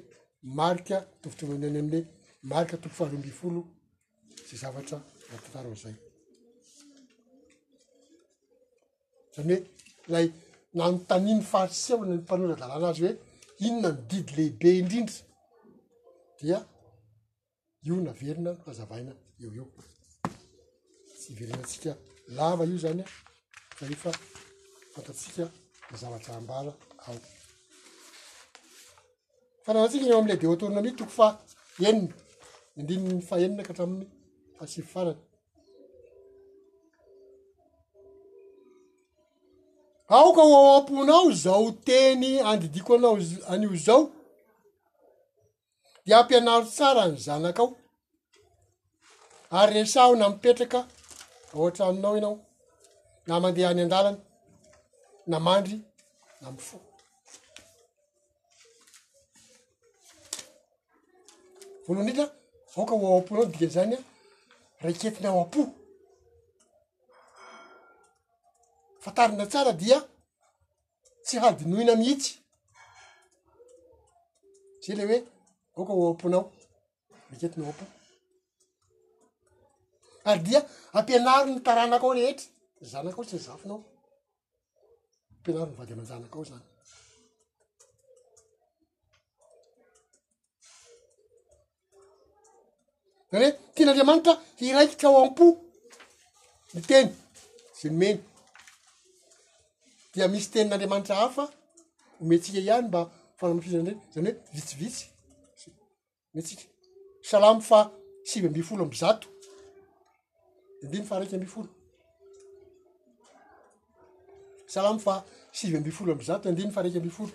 marika, mitovitovy amin'ny any amin'ilay marika toko faharoa ambin'ny folo sy zavatra mahatantara an'izay. Izany hoe ilay nanontanian'ny Fariseo ny mpanora-dalàna azy hoe inona ny didy lehibe indrindra dia. io naverina hazavaina eo io tsy iverenantsika lava io zany a fa efa fantatsika ny zavatra ambara ao fananatsika ny eo am'ilay deotornomia toko fa enina indininy fahenina ka hatramin'ny fahasivy farany aoka ho ao am-ponao zao teny andidiko anao an'io zao dia ampianaro tsara ny zanakao ary resaho na mipetraka ao an-tranonao ianao na mandeha any an-dalana na mandry na mifoha voalohany indrindra aoka ho ao am-ponao ny dikan'izany a raiketina ao am-po fantarina tsara dia tsy hadinoina mihitsy zay le hoe aoka ho ao am-ponao miketo ny ao am-po ary dia ampianaro ny taranakao rehetra ny zanakao sy ny zafinao ampianaro ny vady aman-janakao zany Zany hoe tian'Andriamanitra hiraikitra ao am-po ny teny ze nomeny dia misy tenin'Andriamanitra hafa omentsika ihany mba fanamafisana ny teny zany hoe vitsivitsy omentsika salamo faha sivy ambin'ny folo amby zato andininy faha raika ambin'ny folo salamo faha sivy ambin'ny folo amby zato andininy faha raika ambin'ny folo.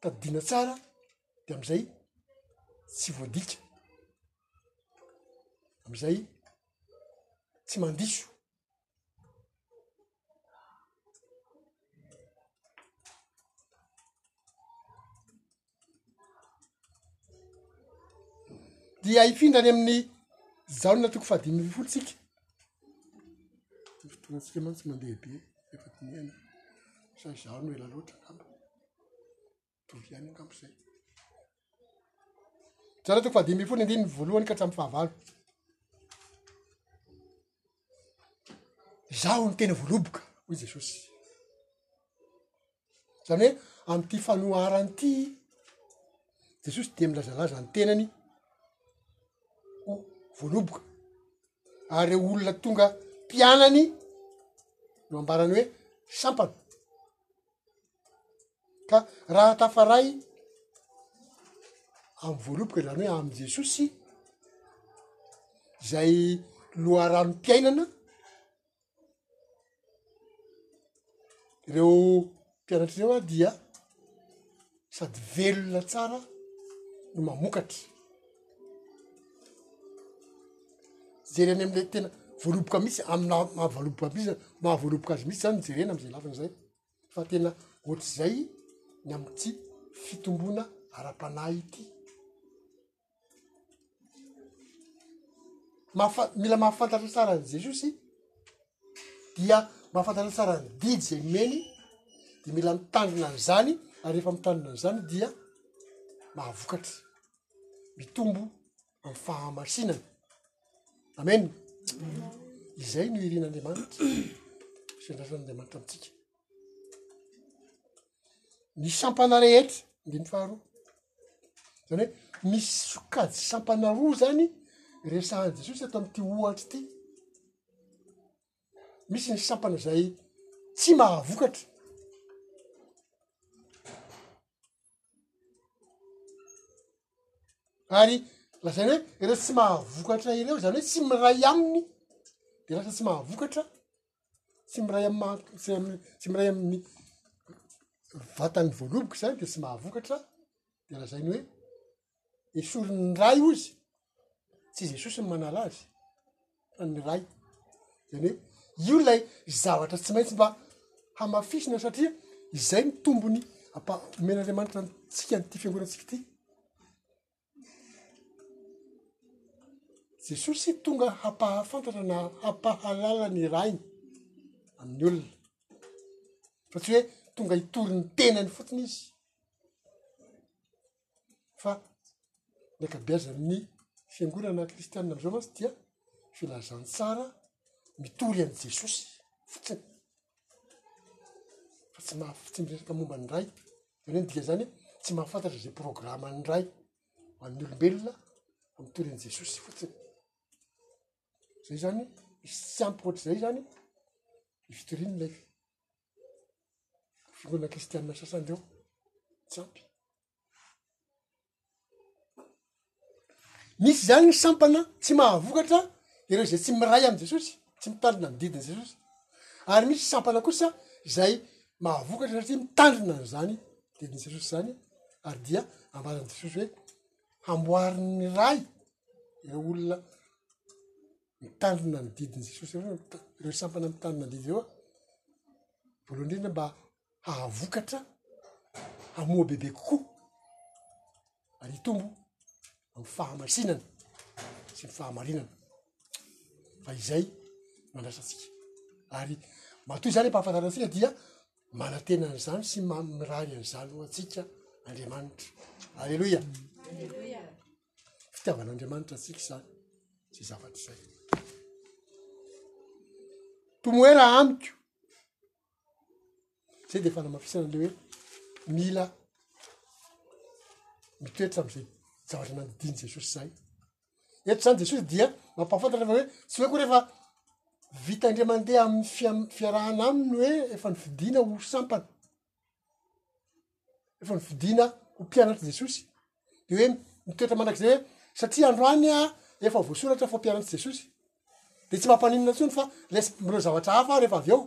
tadidiana tsara de am'izay tsy voadika am'izay tsy mandiso dia hifindra any amin'ny jaona toko fahadimy ambin'ny folo tsika Ny fotoantsika mantsy mandeha be efa dinihana sa izaho no ela loatra angamba? Mitovy ihany angamba izay. Jereo toko fahadimy ambin'ny folo ny andininy voalohany ka hatramin'ny fahavalo. Izaho no tena voaloboka, hoy Jesosy. Zany hoe am'ty fanoharany ty Jesosy dia milazalaza ny tenany ho voaloboka. Ary reo olona tonga mpianany no ambarany hoe sampana. Ka raha tafaray amy voaloboka zany hoe amy Jesosy zay loharanom-piainana, Ireo mpianatra ireo ary dia sady velona tsara no mamokatra. Jerena any amin'ilay tena voaloboka mihitsy amina maha voaloboka mihitsy maha voaloboka azy mihitsy zany jerena am'izay lafiny zay fa tena ohatr'izay ny am'ty fitomboana ara-panahy ity. mahafa- mila mahafantatra tsara an'i jesosy dia mahafantatra tsara ny didy zay omeny de mila mitandrina an'izany ary rehefa mitandrina an'izany dia mahavokatra mitombo amy fahamasinana amena izay no irin'andriamanitra fiandrasan'andriamanitra amintsika ny sampana rehetra andininy faharoa zany hoe misy sokajy sampana roa zany resahan'i jesosy eto am'ty ohatry ty misy ny sampana zay tsy mahavokatra ary lazainy hoe ireo tsy mahavokatra ireo zany hoe tsy miray aminy de lasa tsy mahavokatra tsy miray amy maha tsy amy tsy miray amin'ny vatan'ny voaloboka izany de tsy mahavokatra de lazay ny hoe esorin'ny ray ozy tsy izy jesosy ny manala azy fa ny ray zany hoe io lay zavatra tsy maintsy mba hamafisina satria izay ny tombony apa- omen'andriamanitra antsika an'ity fiangonantsika ity Jesosy tonga hampahafantatra na hampahalala ny Rainy amin'ny olona, fa tsy hoe tonga hitory ny tenany fotsiny Izy, fa ny ankabeazan'ny fiangonana kristianina amin'izao mantsy dia filazantsara mitory an'i Jesosy fotsiny, fa tsy maha- fa tsy miresaka momba ny Ray Jereo ny dikan'izany, tsy mahafantatra izay programan'ny Ray ho an'ny olombelona amin'ny toeran'i Jesosy fotsiny. Zay zany, misy tsy ampy hoatr'izay zany ny fitorian'ilay fiangonana kristianina sasany reo, tsy ampy. misy zany ny sampana tsy mahavokatra ireo zay tsy miray amy jesosy tsy mitandrina ny didiny jesosy ary misy sampana kosa zay mahavokatra satria mitandrina ny zany didiny jesosy zany ary dia ambarany jesosy hoe hamboarin'ny ray ireo olona mitandrina ny didiny jesosy reo sampana mitandrina ny didiny reo a voalohany indrindra mba hahavokatra hamoa bebe kokoa ary hitombo amin'ny fahamasinana sy ny fahamarinana fa izay no andrasa antsika ary matoa izany ampahafantarina antsika dia manantena an'izany sy mamirary an'izany ho antsika andriamanitra aleloia fitiavan'andriamanitra antsika izany zay zavatra izay tomoera amiko zay de fanamafisana le hoe mila mitoetra am'izay zavatra nanodiany jesosy zay eto zany jesosy dia mampahafantatra fa hoe tsy hoe ko refa vita ndre mandeha am'y fia- fiarahana aminy hoe efa ny fidiana ho sampana rehefa nofidina ho mpianatr'i Jesosy, de hoe mitoetra mandrakizay hoe satria androany aho efa voasoratra fa mpianatr'i Jesosy, de tsy mampaninona intsony fa les- mireo zavatra hafa aho rehefa avy eo.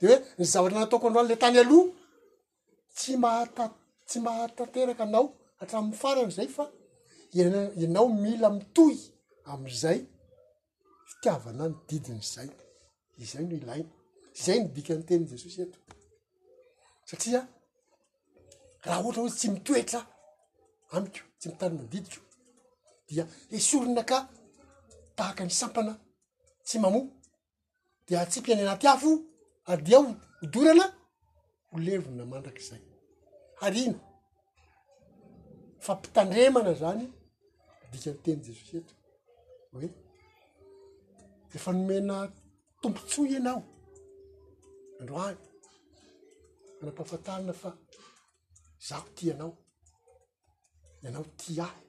De hoe ny zavatra nataoko androany le tany aloha tsy mahata- tsy mahatanteraka anao hatramin'ny farany zay fa iana- ianao mila mitohy am'izay. fitiavana ny didiny izay izay no ilaina izay ny dika ny teniny jesosy eto satria raha ohatra hoe tsy mitoetra amiko tsy mitarina ny didiko dia esorina ka tahaka ny sampana tsy mamoa de atsipy any anaty afo ary dia ao hodorana ho levona mandrak'izay ary ino fampitandremana zany dikany teny jesosy eto hoe efa nomena tompontsoa ianao androany anampahafantarina fa zaho tianao ianao tia ahy,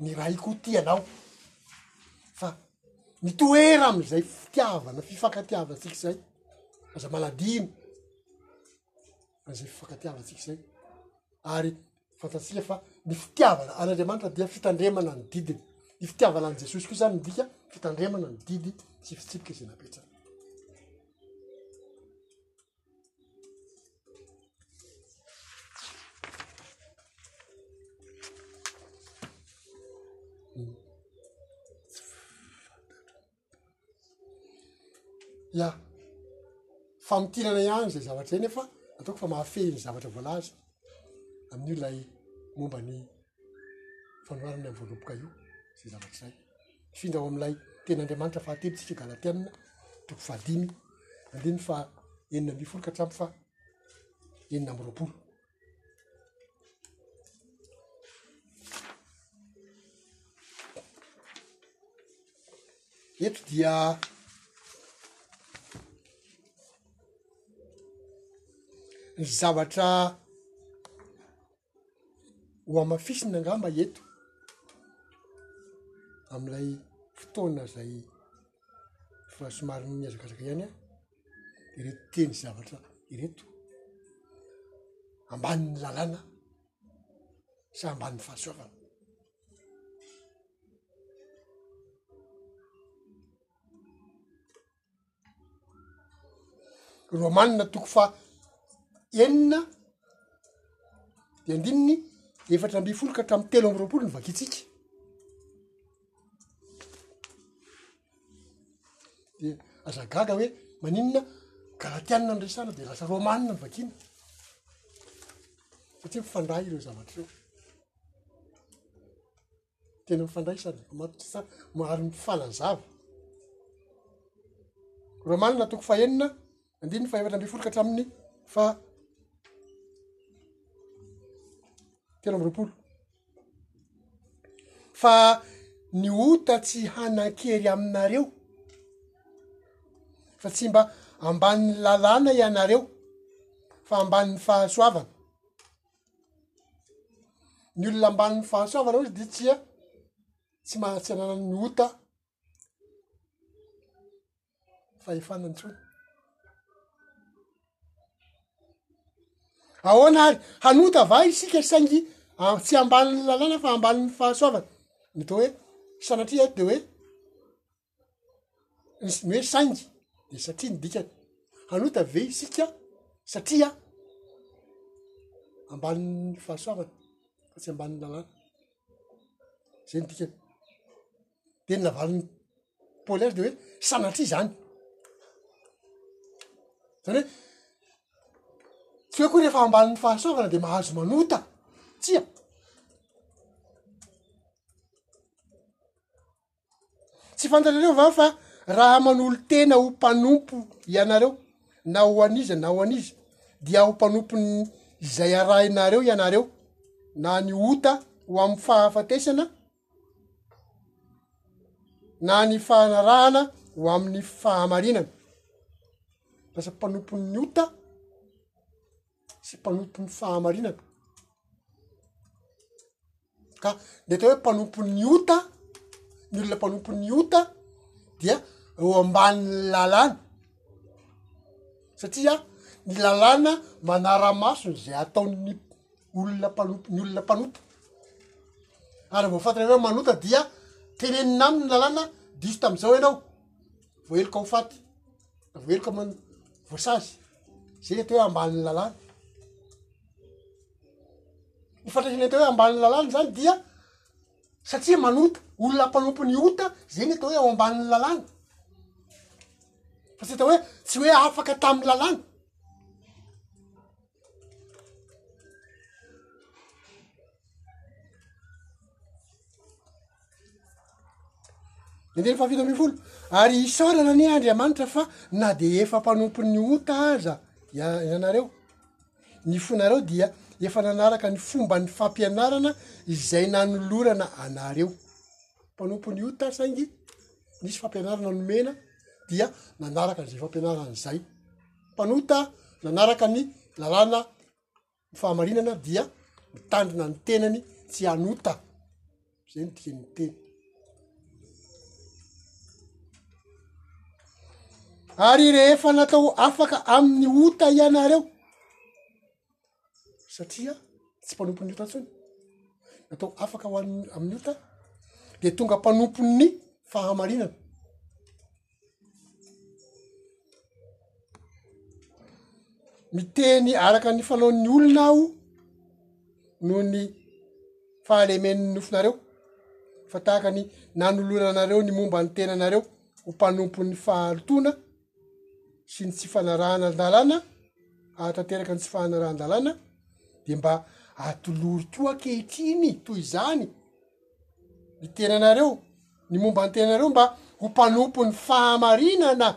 ny ray koa tia anao, fa mitoera am'izay fitiavana, fifankatiavantsika izay, aza manadino an'izay fifankatiavantsika izay, ary fantatsika fa ny fitiavana an'Andriamanitra dia fitandremana ny didiny, ny fitiavana an'i Jesosy koa zany midika fitandremana ny didy sy fitsipika izay napetrany. Ia, famintinana ihany zay zavatra zay nefa ataoko fa mahafehy ny zavatra voalaza amin'io lay momba ny. fanoharana io voaloboka io izay zavatra izay. Mifindra ao amin'ilay tena Andriamanitra fahatelo tsika Galatiana toko fahadimy andininy fa enina ambin'ny folo ka hatramin'ny fa enina amby roapolo. Eto dia ny zavatra ho hamafisina angamba eto amin'ilay fotoana izay efa somary mihazakazaka ihany aho, ireto teny sy zavatra ireto, ambanin'ny lalàna sa ambanin'ny fahasoavana? Romanina toko faha enina de andininy efatra ambin'ny folo ka hatramin'ny telo amby roapolo ny vakintsika de aza gaga hoe maninona galatiana no resahana de lasa romanina ny vakiana satria mifandray ireo zavatra ireo. tena mifandray sady matotra tsara ary mifanazava romanina toko fahenina andininy fahefatra amby folo ka hatramin'ny fa telo amby roapolo fa ny ota tsy hanan-kery aminareo fa tsy mba ambanin'ny lalàna ianareo fa ambanin'ny fahasoavana Ny olona ambanin'ny fahasoavana hozy dia tsia tsy mahatsy ananany ny ota fahefana intsony. Ahoana ary hanota va isika saingy tsy ambanin'ny lalàna fa ambanin'ny fahasoavana? Ny atao hoe sanatria eto dia hoe Misy ny hoe saingy dia satria ny dikany. Hanota ve isika satria ambanin'ny fahasoavana fa tsy ambanin'ny lalàna? Zay ny dikany. De ny navalin'i Paoly azy de hoe sanatria izany. Zany hoe tsy hoe koa rehefa ambanin'ny fahasoavana de mahazo manota, tsia. Tsy fantatrareo va fa raha manolo-tena ho mpanompo ianareo, na ho an'iza na ho an'iza, dia ho mpanompon'ny izay arahinareo ianareo, na ny ota ho amin'ny fahafatesana, na ny fanarahana ho amin'ny fahamarinana. Lasa mpanompon'ny ota sy mpanompon'ny fahamarinana. Ka ny atao hoe mpanompon'ny ota, ny olona mpanompon'ny ota dia eo ambanin'ny lalàna, satria ny lalàna manara-maso ny izay ataon'ny olona mpanompo, ny olona mpanota. Ary raha vao fantatra ianao manota dia tenenina aminy ny lalàna, diso tamin'izao ianao, voaheloka ho faty, na voaheloka man- voasazy. Zay ny atao hoe ambanin'ny lalàna. Ny fandraisana ny atao hoe ambanin'ny lalàna izany dia satria manota, olona mpanompo ny ota, zay ny atao hoe ao ambanin'ny lalàna, fa tsy atao hoe tsy hoe afaka tamin'ny lalàna. Ny andininy fahafito ambin'ny folo, ary isaorana anie Andriamanitra fa na dia efa mpanompon'ny ota aza ianareo. Ny fonareo dia efa nanaraka ny fomban'ny fampianarana izay nanolorana anareo. Mpanompon'ny ota saingy nisy fampianarana nomena dia nanaraka an'izay fampianarana izay. Mpanota nanaraka ny lalàna ny fahamarinana dia mitandrina ny tenany tsy hanota. Izay no dikan'ny teny. Ary rehefa natao afaka amin'ny ota ianareo, satria tsy mpanompon'ny ota intsony, natao afaka ho an'ny amin'ny ota, dia tonga mpanompon'ny fahamarinana. Miteny araka ny fanaon'ny olona aho noho ny fahalemen'ny nofinareo fa tahaka ny nanoloana anareo ny momba ny tenanareo ho mpanompon'ny fahalotoana sy ny tsy fanarahan-dalàna, hahatanteraka ny tsy fanarahan-dalàna dia mba atoloriko ankehitriny toy izany. ny tenanareo ny momba ny tenanareo mba ho mpanompon' ny fahamarinana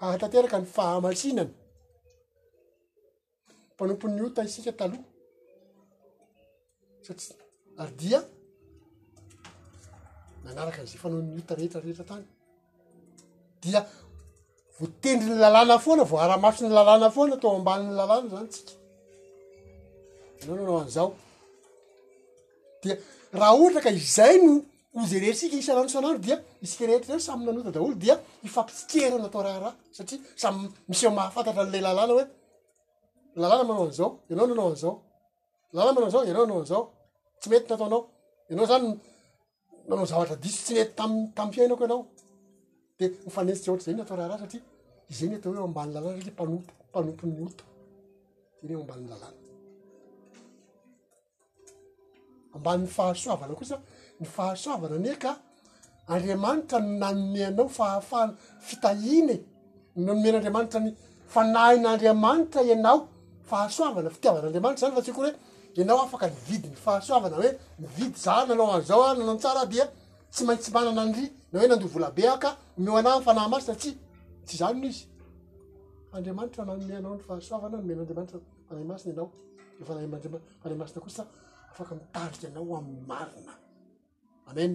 hahatanteraka ny fahamasinana mpanompon' ny ota isika taloha satsi ary dia nanaraka an'izay fanaony ota rehetra rehetra tany dia votendry ny lalàna foana vao aramaso ny lalàna foana atao ambaniny lalàna zany tsika zao no anao an'izao dia raha ohatra ka izay no hojerentsika isan'andro isan'andro dia isika rehetra zany samy nanota daholo dia hifampitsikerana atao raharaha satria samy miseho mahafantatra an'ilay lalàna hoe lalàna manao an'izao ianao nanao an'izao lalàna manao an'izao ianao anao an'izao tsy mety ny ataonao ianao zany nanao zavatra diso tsy nety tam tam fiainako ianao de ho fanesy tsy ohatr'izay ny atao raharaha satria izay ny atao hoe eo ambany lalàna satria mpanota mpanompony ota zay ny eo ambany lalàna amban'ny fahasoavana kosa ny fahasoavana anie ka andriamanitra no nanome anao fahafahana fitahiana e Nomen'Andriamanitra ny Fanahin'Andriamanitra ianao, fahasoavana, fitiavan'Andriamanitra izany fa tsy hoe akory hoe ianao afaka nividy ny fahasoavana hoe nividy za nanao an'izao aho, nanao ny tsara aho dia tsy maintsy manana an'ry na hoe nandoa vola be aho ka omeo anah ny Fanahy Masina, tsia, tsy izany no izy. Andriamanitra nanome anao ny fahasoavana, nomen'Andriamanitra ny Fanahy Masina ianao, ny Fanahin'Andriamanitra, Fanahy Masina kosa afaka mitandrika anao amin'ny marina. amen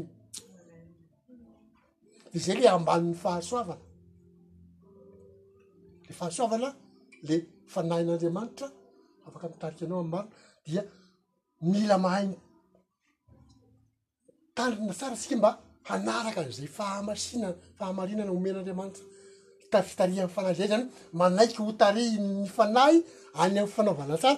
de zay le ambanin'ny fahasoavana le fahasoavana le fanahin'andriamanitra afaka mitarika anao amy marina dia mila mahay tandrina tsara tsika mba hanaraka an'izay fahamasina fahamarinana omen'andriamanitra tafitarihan'ny fanahy zay zany manaiky ho tarihin'ny fanahy any am'y fanaovana tsara